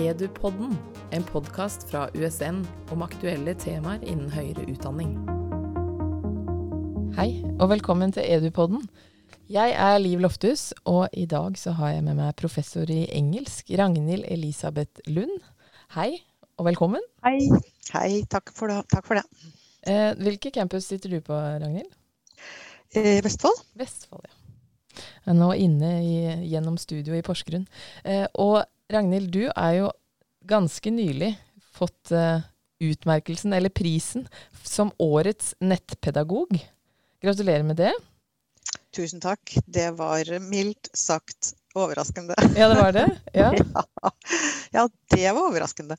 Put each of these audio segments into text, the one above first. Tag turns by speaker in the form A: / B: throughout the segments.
A: Edupodden, en podkast fra USN om aktuelle temaer innen høyere utdanning. Hei, og velkommen til Edupodden. Jeg er Liv Lofthus, og i dag så har jeg med meg professor i engelsk, Ragnhild Elisabeth Lund. Hei, og velkommen.
B: Hei. Hei, takk for det. Takk for det.
A: Eh, hvilke campus sitter du på, Ragnhild?
B: Eh, Vestfold.
A: Vestfold, ja. Nå inne i, gjennom studio i Porsgrunn. Eh, og Ragnhild, du er jo ganske nylig fått uh, utmerkelsen, eller prisen, som årets nettpedagog. Gratulerer med det.
B: Tusen takk. Det var mildt sagt overraskende.
A: Ja, det var det? Ja.
B: ja. ja, det var overraskende.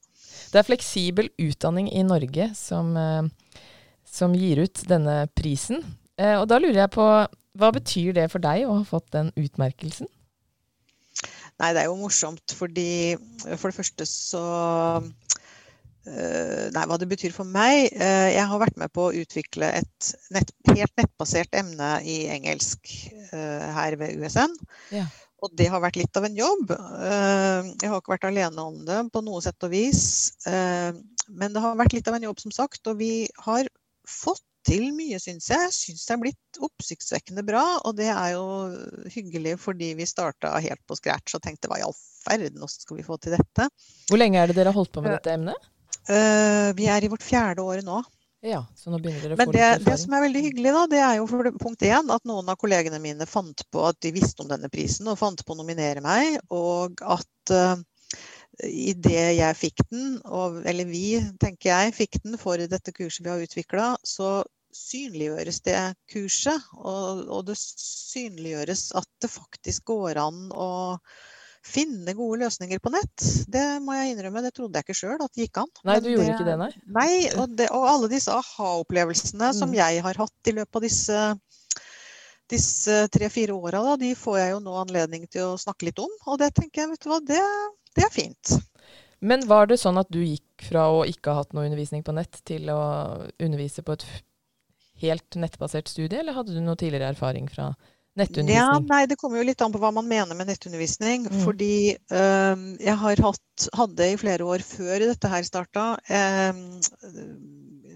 A: Det er Fleksibel utdanning i Norge som, uh, som gir ut denne prisen. Uh, og da lurer jeg på, hva betyr det for deg å ha fått den utmerkelsen?
B: Nei, det er jo morsomt fordi For det første så eh, Nei, hva det betyr for meg eh, Jeg har vært med på å utvikle et nett, helt nettbasert emne i engelsk eh, her ved USN. Ja. Og det har vært litt av en jobb. Jeg har ikke vært alene om det på noe sett og vis. Men det har vært litt av en jobb, som sagt. Og vi har fått til mye, syns jeg. Syns det er blitt oppsiktsvekkende bra. Og det er jo hyggelig fordi vi starta helt på scratch og tenkte hva i all verden, hvordan skal vi få til dette?
A: Hvor lenge er det dere har holdt på med dette emnet?
B: Uh, vi er i vårt fjerde år nå.
A: Ja, så nå begynner dere å
B: få litt erfaring. det som er veldig hyggelig, da, det er jo for punkt én at noen av kollegene mine fant på at de visste om denne prisen og fant på å nominere meg. Og at uh, idet jeg fikk den, og, eller vi, tenker jeg, fikk den for dette kurset vi har utvikla, så synliggjøres det kurset. Og, og, det synliggjøres at det faktisk går an å finne gode løsninger på nett. Det må jeg innrømme, det trodde jeg ikke sjøl at det gikk an.
A: Nei, du gjorde det, ikke det, nei?
B: Nei, og, det, og alle disse aha-opplevelsene mm. som jeg har hatt i løpet av disse disse tre-fire åra, de får jeg jo nå anledning til å snakke litt om. Og det tenker jeg, vet du hva, det, det er fint.
A: Men var det sånn at du gikk fra å ikke ha hatt noe undervisning på nett, til å undervise på et helt nettbasert studie, eller hadde du noe tidligere erfaring fra nettundervisning?
B: Ja, nei, Det kommer jo litt an på hva man mener med nettundervisning. Mm. Fordi um, jeg har hatt, hadde i flere år før dette her starta, um,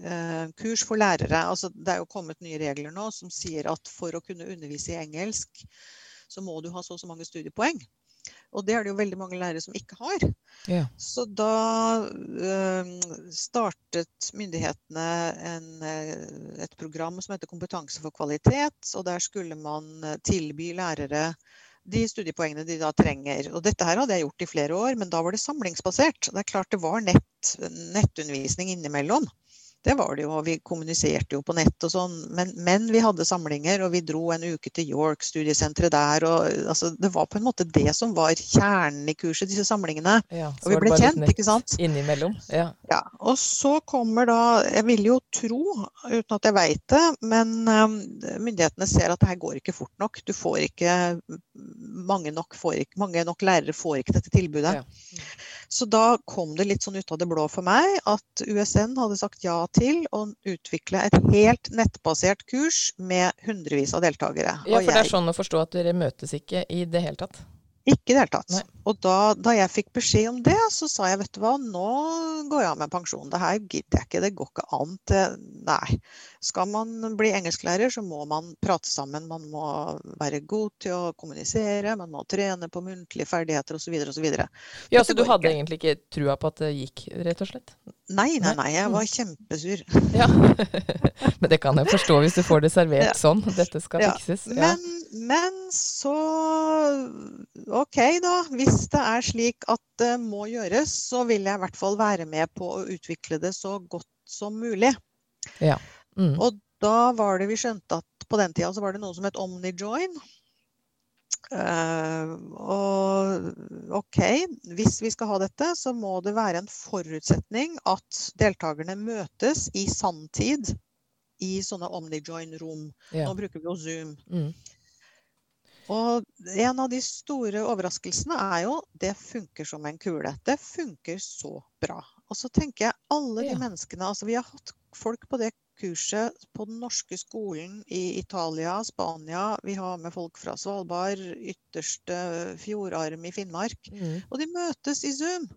B: øh, kurs for lærere. Altså, det er jo kommet nye regler nå som sier at for å kunne undervise i engelsk, så må du ha så og så mange studiepoeng. Og det er det jo veldig mange lærere som ikke har. Ja. Så da øh, startet myndighetene en, eh, et program som heter Kompetanse for kvalitet. Og der skulle man eh, tilby lærere de studiepoengene de da trenger. Og dette her hadde jeg gjort i flere år, men da var det samlingsbasert. Det er klart det var nett, nettundervisning innimellom. Det var det jo, og vi kommuniserte jo på nett og sånn. Men, men, vi hadde samlinger, og vi dro en uke til York, studiesenteret der. og altså, Det var på en måte det som var kjernen i kurset, disse samlingene. Ja, og vi ble kjent, ikke sant.
A: Innimellom. Ja.
B: ja. Og så kommer da Jeg vil jo tro, uten at jeg veit det, men um, myndighetene ser at det her går ikke fort nok. Du får ikke Mange nok, får ikke, mange nok lærere får ikke dette tilbudet. Ja. Så da kom det litt sånn ut av det blå for meg at USN hadde sagt ja til å utvikle et helt nettbasert kurs med hundrevis av deltakere.
A: Ja, for det er sånn å forstå at dere møtes ikke i det hele tatt?
B: Ikke i det hele tatt. Nei. Og da, da, jeg fikk beskjed om det, så sa jeg vet du hva, nå går jeg av med pensjon. Det her gidder jeg ikke, det går ikke an til Nei. Skal man bli engelsklærer, så må man prate sammen. Man må være god til å kommunisere, man må trene på muntlige ferdigheter osv. osv.
A: Ja, så du hadde ikke. egentlig ikke trua på at det gikk, rett og slett?
B: Nei, nei, nei. Jeg var mm. kjempesur.
A: Ja. men det kan jeg forstå hvis du får det servert ja. sånn. Dette skal ja. fikses.
B: Ja. Men, men, så OK, da. Hvis det er slik at det må gjøres, så vil jeg i hvert fall være med på å utvikle det så godt som mulig.
A: Ja. Mm.
B: Og da var det vi skjønte at på den tida så var det noe som het OmniJoin. Uh, og OK, hvis vi skal ha dette, så må det være en forutsetning at deltakerne møtes i sanntid i sånne OmniJoin-rom. Ja. Nå bruker vi jo Zoom. Mm. Og en av de store overraskelsene er jo det funker som en kule. Det funker så bra. Og så tenker jeg alle de ja. menneskene altså Vi har hatt folk på det kurset på den norske skolen i Italia, Spania. Vi har med folk fra Svalbard, ytterste fjordarm i Finnmark. Mm. Og de møtes i Zoom.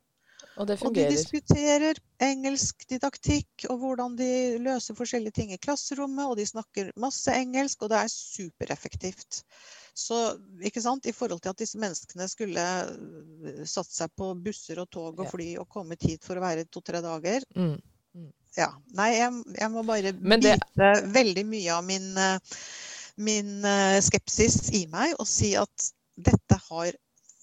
A: Og det
B: Og de diskuterer engelsk didaktikk og hvordan de løser forskjellige ting i klasserommet, og de snakker masse engelsk, og det er supereffektivt. Så ikke sant, i forhold til at disse menneskene skulle øh, satt seg på busser og tog og fly og kommet hit for å være to-tre dager,
A: Mm.
B: ja. Nei, jeg, jeg må bare
A: Men det-
B: bite veldig mye av min, eh, min eh, skepsis i meg og si at dette har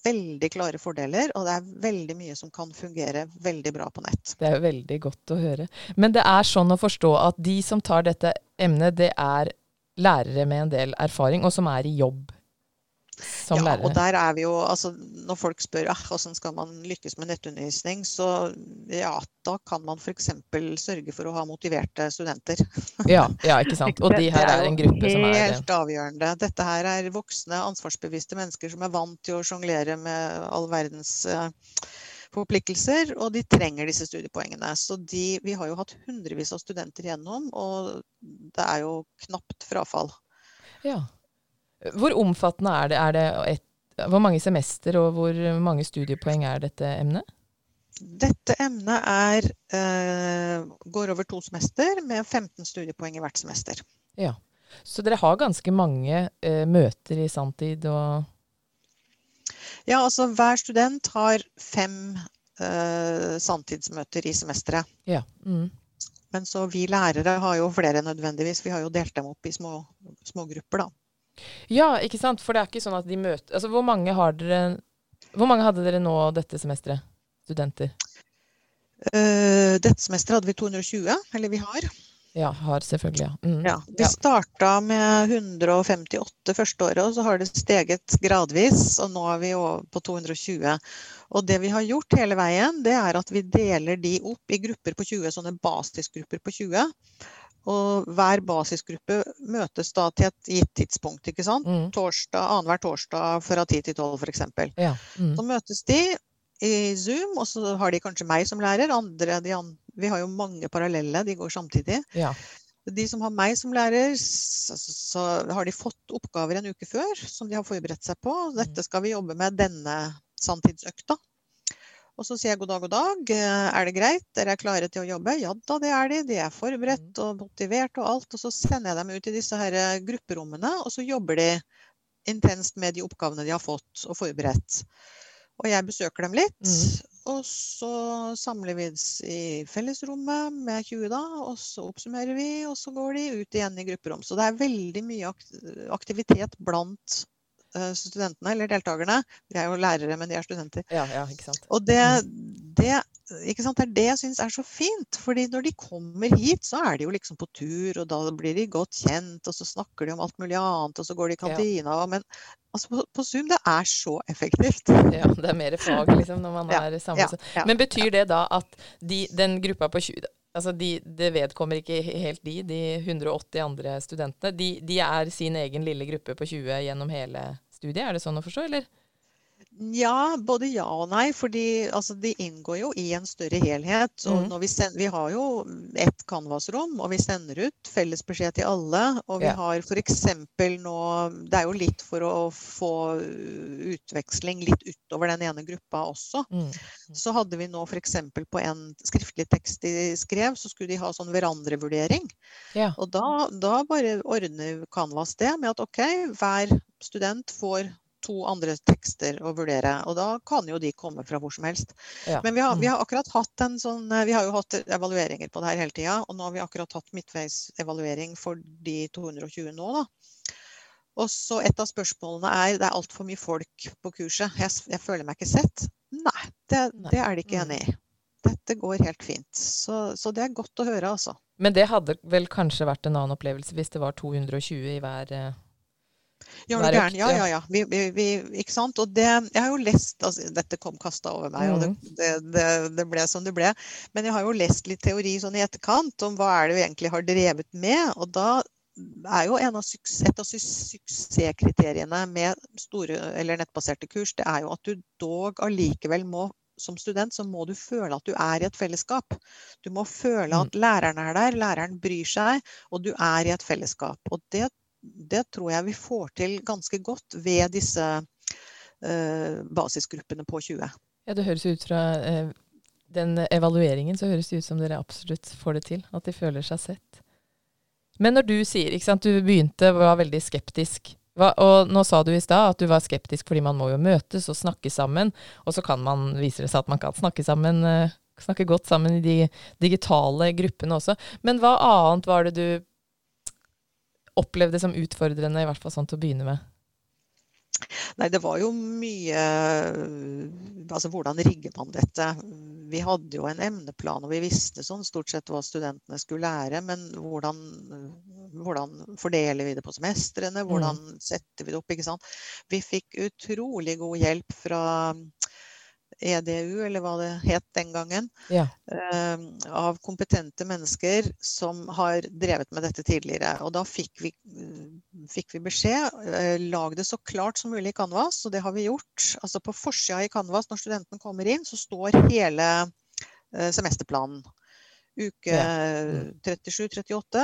B: veldig klare fordeler, og det er veldig mye som kan fungere veldig bra på nett.
A: Det er veldig godt å høre. Men det er sånn å forstå at de som tar dette emnet, det er lærere med en del erfaring, og som er i jobb som
B: ja,
A: lærere.
B: og der er vi jo, altså Når folk spør ah, hvordan skal man lykkes med nettundervisning, så ja, da kan man f.eks. sørge for å ha motiverte studenter.
A: Ja, ja, ikke sant. Og de her er en gruppe som er
B: Helt avgjørende. Dette her er voksne, ansvarsbevisste mennesker som er vant til å sjonglere med all verdens eh, forpliktelser, og de trenger disse studiepoengene. Så de, vi har jo hatt hundrevis av studenter gjennom, og det er jo knapt frafall.
A: Ja. Hvor omfattende er det? Er det et, hvor mange semester og hvor mange studiepoeng er dette emnet?
B: Dette emnet er, eh, går over to semester med 15 studiepoeng i hvert semester.
A: Ja. Så dere har ganske mange eh, møter i sanntid og
B: Ja, altså hver student har fem eh, sanntidsmøter i semesteret.
A: Ja. Mm.
B: Men så vi lærere har jo flere nødvendigvis. Vi har jo delt dem opp i små, små grupper, da.
A: Ja, ikke sant? For det er ikke sånn at de møter Altså, hvor mange har dere Hvor mange hadde dere nå dette semesteret? Studenter?
B: Uh, dette semesteret hadde vi 220, eller vi har.
A: Ja, har selvfølgelig, ja. Mm.
B: Ja, vi
A: Ja.
B: starta med 158 første året, og så har det steget gradvis. Og nå er vi på 220. Og det vi har gjort hele veien, det er at vi deler de opp i grupper på 20, sånne basisgrupper på 20. Og hver basisgruppe møtes da til et gitt tidspunkt, ikke sant.
A: Mm.
B: Torsdag, Annenhver torsdag fra 10 til 12 f.eks.
A: Ja. Mm.
B: Så møtes de i Zoom, og så har de kanskje meg som lærer. Andre, de an vi har jo mange parallelle, de går samtidig.
A: ja.
B: De som har meg som lærer, så, så har de fått oppgaver en uke før som de har forberedt seg på. Dette skal vi jobbe med denne sanntidsøkta. Og så sier jeg god dag, god dag. Eh, Er det greit? Dere er klare til å jobbe? Ja da, det er de. De er forberedt og motivert og alt. Og så sender jeg dem ut i disse her eh, grupperommene, og så jobber de intenst med de oppgavene de har fått og forberedt. Og jeg besøker dem litt.
A: Mm.
B: Og så samler vi oss i fellesrommet med 20 da, og så oppsummerer vi, og så går de ut igjen i grupperom. Så det er veldig mye aktivitet blant studentene, eller deltakerne. De er jo lærere, men de er studenter.
A: ja, ja.
B: Og det, det, ikke sant, det er det jeg syns er så fint. fordi når de kommer hit, så er de jo liksom på tur, og da blir de godt kjent, og så snakker de om alt mulig annet, og så går de i
A: Ja.
B: Men altså, på, på Zoom, det er så effektivt.
A: Ja, det er mer fag, liksom, når man er
B: Ja,
A: samlet.
B: ja.
A: Men betyr det da at de, den gruppa på 20 Altså de, det vedkommer ikke helt de, de 180 andre studentene. De, de er sin egen lille gruppe på 20 gjennom hele studiet, er det sånn å forstå, eller?
B: Ja, både ja og nei. fordi altså, de inngår jo i en større helhet. Og når vi, send, vi har jo ett Canvas-rom, og vi sender ut felles beskjed til alle. Og vi
A: Ja.
B: har f.eks. nå Det er jo litt for å få utveksling litt utover den ene gruppa også.
A: Mm.
B: Så hadde vi nå f.eks. på en skriftlig tekst de skrev, så skulle de ha sånn hverandrevurdering.
A: Ja.
B: Og da, da bare ordner Canvas det med at OK, hver student får to andre tekster å vurdere. Og da kan jo de komme fra hvor som helst.
A: Ja.
B: Men vi har, vi
A: Mm.
B: har akkurat hatt en sånn Vi har jo hatt evalueringer på det her hele tida. Og nå har vi akkurat hatt midtveisevaluering for de 220 nå, da. Og så et av spørsmålene er det er altfor mye folk på kurset. Jeg, jeg føler meg ikke sett. Nei, det, det er de ikke
A: Mm.
B: enig i. Dette går helt fint. Så, så det er godt å høre, altså.
A: Men det hadde vel kanskje vært en annen opplevelse hvis det var 220 i hver eh,
B: Ja,
A: Hver økt,
B: Ja,
A: ja.
B: ja. Vi, vi, ikke sant. Og det Jeg har jo lest altså, Dette kom kasta over meg, og det,
A: Mhm.
B: det, det, det ble som det ble. Men jeg har jo lest litt teori sånn i etterkant om hva er det vi egentlig har drevet med. Og da er jo en av et av suksesskriteriene med store eller nettbaserte kurs, det er jo at du dog allikevel må som student så må du føle at du er i et fellesskap. Du må føle at læreren er der, læreren bryr seg, og du er i et fellesskap. Og det, det tror jeg vi får til ganske godt ved disse eh, basisgruppene på 20.
A: Ja, det høres ut fra eh, den evalueringen så høres det ut som dere absolutt får det til. At de føler seg sett. Men når du sier, ikke sant, du begynte var veldig skeptisk. Hva, og nå sa du i stad at du var skeptisk fordi man må jo møtes og snakke sammen. Og så kan man, viser det seg at man kan snakke sammen, eh, snakke godt sammen i de digitale gruppene også. Men hva annet var det du opplevde som utfordrende, i hvert fall sånn til å begynne med?
B: Nei, det var jo mye Altså hvordan rigger man dette? Vi hadde jo en emneplan, og vi visste sånn stort sett hva studentene skulle lære. Men hvordan, hvordan fordeler vi det på semestrene? Hvordan mm. setter vi det opp? ikke sant? Vi fikk utrolig god hjelp fra EDU, eller hva det het den gangen, ja. eh, av kompetente mennesker som har drevet med dette tidligere. Og da fikk vi, fikk vi beskjed eh, lag det så klart som mulig i Canvas, og det har vi gjort. Altså På forsida i Canvas når studenten kommer inn, så står hele eh, semesterplanen uke ja. 37-38,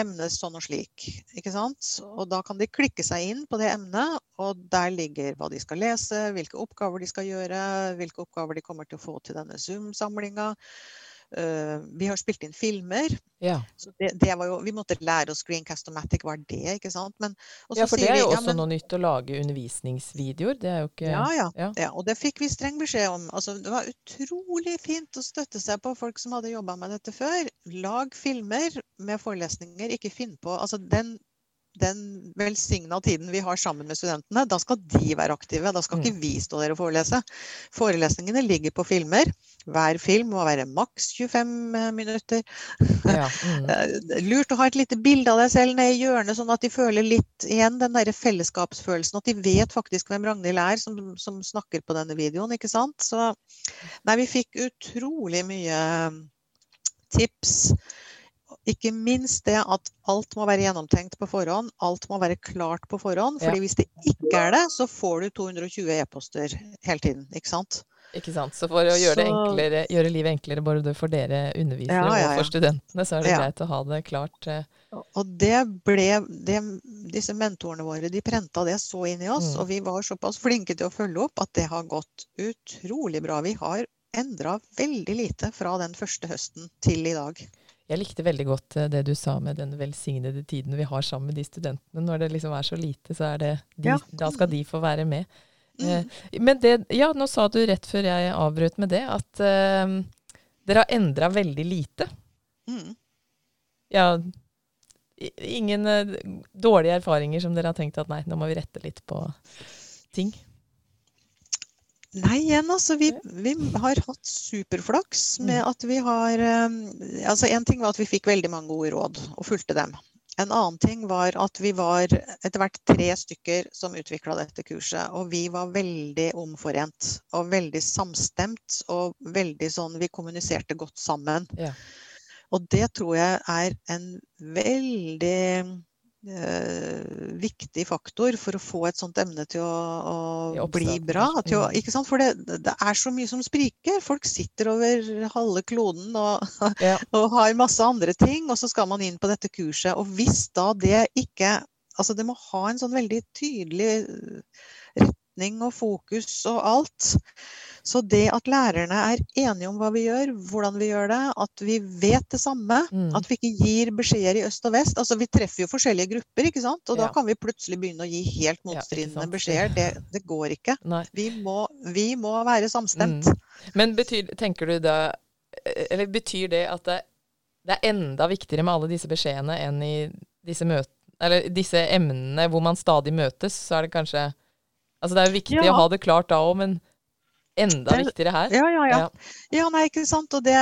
B: emnes sånn og slik. Ikke sant? Og da kan de klikke seg inn på det emnet, og der ligger hva de skal lese, hvilke oppgaver de skal gjøre, hvilke oppgaver de kommer til å få til denne Zoom-samlinga. Uh, vi har spilt inn filmer. Ja. Så det, det jo, vi måtte lære oss Screencast-O-Matic, var det, ikke sant. Men,
A: ja, for det er jo vi, også ja, men, noe nytt å lage undervisningsvideoer. Det er jo ikke
B: ja, ja, ja. ja og det fikk vi streng beskjed om. Altså, det var utrolig fint å støtte seg på folk som hadde jobba med dette før. Lag filmer med forelesninger, ikke finn på Altså, den den velsigna tiden vi har sammen med studentene, da skal de være aktive. Da skal ikke mm. vi stå der og forelese. Forelesningene ligger på filmer. Hver film må være maks 25 eh, minutter. Ja. Mm. Eh, lurt å ha et lite bilde av deg selv nede i hjørnet, sånn at de føler litt igjen den der fellesskapsfølelsen. At de vet faktisk hvem Ragnhild er, som, som snakker på denne videoen. ikke sant? Så nei, vi fikk utrolig mye tips. Ikke minst det at alt må være gjennomtenkt på forhånd. Alt må være klart på forhånd. fordi ja. hvis det ikke er det, så får du 220 e-poster hele tiden. Ikke sant?
A: Ikke sant. Så for å gjøre, så... enklere, gjøre livet enklere både for dere undervisere ja, ja, og for studentene, så er det greit å ha det klart. Eh.
B: Og det ble det, Disse mentorene våre de prenta det så inn i oss, mm. og vi var såpass flinke til å følge opp at det har gått utrolig bra. Vi har endra veldig lite fra den første høsten til i dag.
A: Jeg likte veldig godt eh, det du sa med den velsignede tiden vi har sammen med de studentene. Når det liksom er så lite, så er det de, ja. da skal de få være med. Mm. Eh, men det, ja, nå sa du rett før jeg avbrøt med det, at uh, dere har endra veldig lite. Mm. Ja, ingen uh, dårlige erfaringer som dere har tenkt at nei, nå må vi rette litt på ting?
B: Nei, igjen altså. Vi, vi, har hatt superflaks med mm. at vi har eh, Altså en ting var at vi fikk veldig mange gode råd og fulgte dem. En annen ting var at vi var etter hvert tre stykker som utvikla dette kurset. Og vi var veldig omforent og veldig samstemt og veldig sånn Vi kommuniserte godt sammen. Ja. Og det tror jeg er en veldig viktig faktor for å få et sånt emne til å, å bli bra. Å, mm. ikke sant? For det, det, er så mye som spriker. Folk sitter over halve kloden og, ja. og, har masse andre ting, og så skal man inn på dette kurset. Og hvis da det ikke Altså det må ha en sånn veldig tydelig retning og fokus og alt. Så det at lærerne er enige om hva vi gjør, hvordan vi gjør det, at vi vet det samme, mm. at vi ikke gir beskjeder i øst og vest altså Vi treffer jo forskjellige grupper, ikke sant? og ja. da kan vi plutselig begynne å gi helt motstridende ja, beskjeder. Det, det, går ikke. Vi må, vi må, være samstemt.
A: Mm. Men betyr, tenker du da Eller betyr det at det, det er enda viktigere med alle disse beskjedene enn i disse møtene eller disse emnene hvor man stadig møtes, så er det kanskje Altså det er viktig ja. å ha det klart da òg, men enda viktigere her.
B: Ja, ja, ja. ja nei, ikke sant. Og det,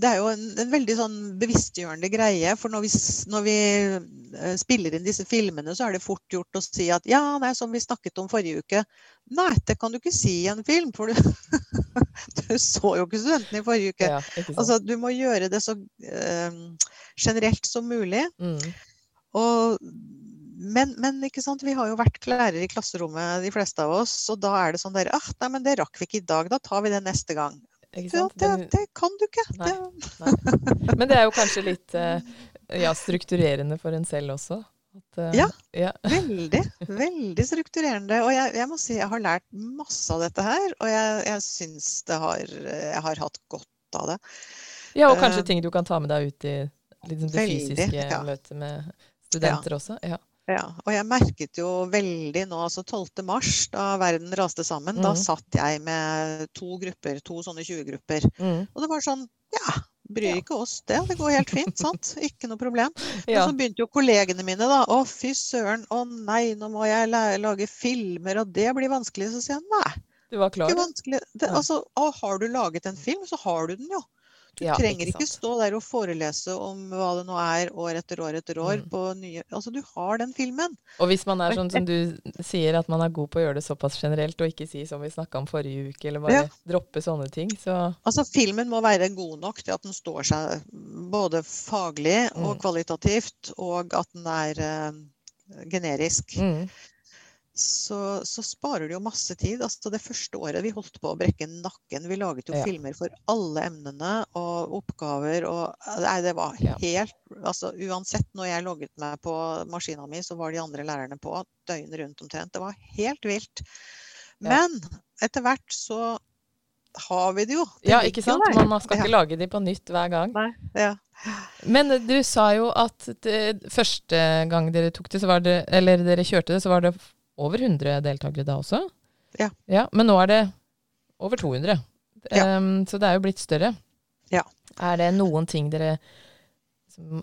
B: det er jo en, en, veldig sånn bevisstgjørende greie. For når vi, når vi, eh, spiller inn disse filmene, så er det fort gjort å si at ja, nei, som vi snakket om forrige uke. Nei, det kan du ikke si i en film, for du, du så jo ikke studentene i forrige uke. Ja, altså, du må gjøre det så uh, generelt som mulig. Mm. Og men, men, vi har jo vært lærere i klasserommet, de fleste av oss. Og da er det sånn der ah, nei, men det rakk vi ikke i dag. Da tar vi det neste gang. Ja, det, det, kan du ikke. Nei, nei.
A: Men det er jo kanskje litt eh, ja, strukturerende for en selv også. At, uh,
B: ja, ja, veldig. Veldig strukturerende. Og jeg, jeg, må si jeg har lært masse av dette her, og jeg, jeg syns det har Jeg har hatt godt av det.
A: Ja, og kanskje uh, ting du kan ta med deg ut i liksom det veldig, fysiske ja. møtet med studenter også. Ja.
B: Ja, og jeg merket jo veldig nå, altså 12. mars, da verden raste sammen, mm. da satt jeg med to grupper, to sånne 20-grupper. Mm. Og det var sånn, ja, bryr ikke oss det, det går helt fint, sant? Ikke noe problem. Ja. Og så begynte jo kollegene mine da, å fy søren, å nei, nå må jeg lage filmer, og det blir vanskelig. Så sier jeg nei.
A: Du var klar?
B: Det, altså, har du laget en film, så har du den jo. Du ja, trenger ikke, ikke, stå der og forelese om hva det nå er år etter år etter år mm. på nye Altså, du har den filmen.
A: Og hvis man er sånn som du sier, at man er god på å gjøre det såpass generelt, og ikke si som vi snakka om forrige uke, eller bare ja. droppe sånne ting, så
B: Altså, filmen må være god nok til at den står seg både faglig og mm. kvalitativt, og at den er uh, generisk. Mm så, så, sparer det jo masse tid. Altså det første året vi holdt på å brekke nakken Vi laget jo ja. filmer for alle emnene og oppgaver og Nei, det var helt Altså uansett, når jeg logget meg på maskina mi, så var de andre lærerne på døgnet rundt omtrent. Det var helt vilt. Men ja. etter hvert så har vi det jo.
A: Det ja, ikke sant? Man skal ikke ja. lage de på nytt hver gang.
B: Nei, ja.
A: Men du sa jo at det, første gang dere tok det, så var det, eller dere kjørte det, så var det over 100 deltakere da også.
B: Ja.
A: ja men nå er det over 200. Ja. Um, så det er jo blitt større.
B: Ja.
A: Er det noen ting dere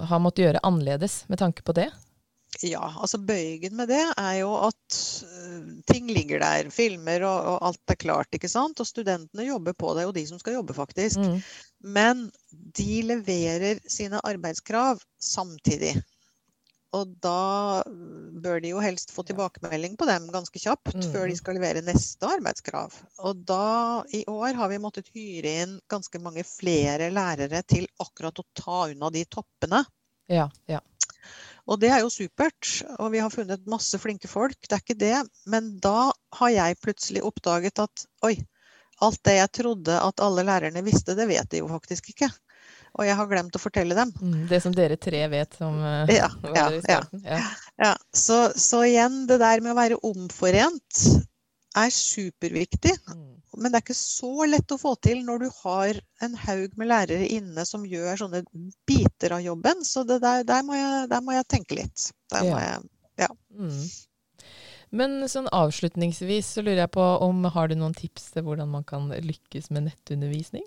A: har måttet gjøre annerledes med tanke på det?
B: Ja, altså bøygen med det er jo at uh, ting ligger der. Filmer og, og, alt er klart, ikke sant. Og studentene jobber på det, og de som skal jobbe, faktisk. Mm. Men de leverer sine arbeidskrav samtidig. Og da bør de jo helst få tilbakemelding på dem ganske kjapt mm. før de skal levere neste arbeidskrav. Og da, i år, har vi måttet hyre inn ganske mange flere lærere til akkurat å ta unna de toppene.
A: Ja, ja.
B: Og det er jo supert. Og vi har funnet masse flinke folk, det er ikke det. Men da har jeg plutselig oppdaget at oi, alt det jeg trodde at alle lærerne visste, det vet de jo faktisk ikke og jeg har glemt å fortelle dem.
A: Mm, det som dere tre vet om uh,
B: ja, ja, ja, ja. ja. Så, så, igjen, det der med å være omforent er superviktig. Mm. Men det er ikke så lett å få til når du har en haug med lærere inne som gjør sånne biter av jobben. Så der, der, må jeg, der, må jeg, tenke litt. Der må jeg, ja. Mm.
A: Men sånn avslutningsvis så lurer jeg på om har du noen tips til hvordan man kan lykkes med nettundervisning?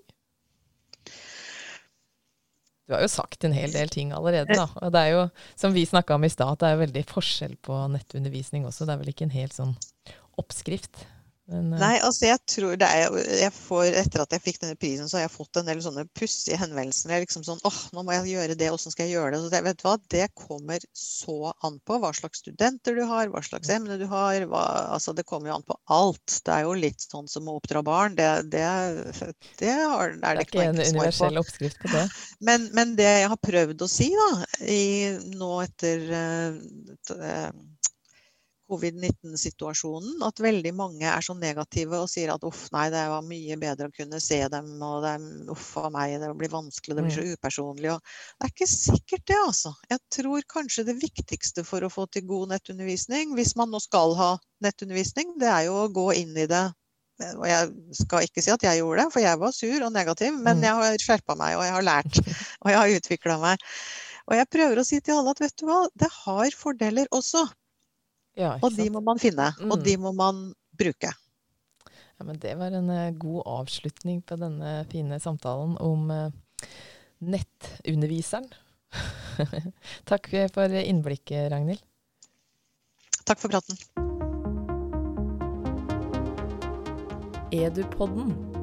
A: Du har jo sagt en hel del ting allerede, da. Og det er jo, som vi snakka om i stad, det er jo veldig forskjell på nettundervisning også. Det er vel ikke en helt sånn oppskrift.
B: Men, uh... Nei, altså jeg tror det er jeg får, Etter at jeg fikk denne prisen, så har jeg fått en del sånne pussige henvendelser. Liksom sånn åh, nå må jeg gjøre det, åssen skal jeg gjøre det? Så det, vet du hva, det kommer så an på hva slags studenter du har, hva slags emne du har. Hva, altså Det kommer jo an på alt. Det er jo litt sånn som å oppdra barn. Det, det, det har, er det, det
A: ikke en universell oppskrift på det.
B: Men, men, det jeg har prøvd å si da, i, nå etter uh, covid-19-situasjonen at veldig mange er så negative og sier at uff, nei, det var mye bedre å kunne se dem, og det er uff a meg, det blir vanskelig, det blir så mm. upersonlig. Og det er ikke sikkert det, altså. Jeg tror kanskje det viktigste for å få til god nettundervisning, hvis man nå skal ha nettundervisning, det er jo å gå inn i det og jeg skal ikke si at jeg gjorde det, for jeg var sur og negativ, men mm. jeg har skjerpa meg, og jeg har lært, og jeg har utvikla meg. Og jeg prøver å si til alle at vet du hva, det har fordeler også. Ja, og de må man finne, mm. og de må man bruke.
A: Ja, men Det var en uh, god avslutning på denne fine samtalen om uh, nettunderviseren. Takk for innblikket, Ragnhild.
B: Takk for praten.
A: Edupodden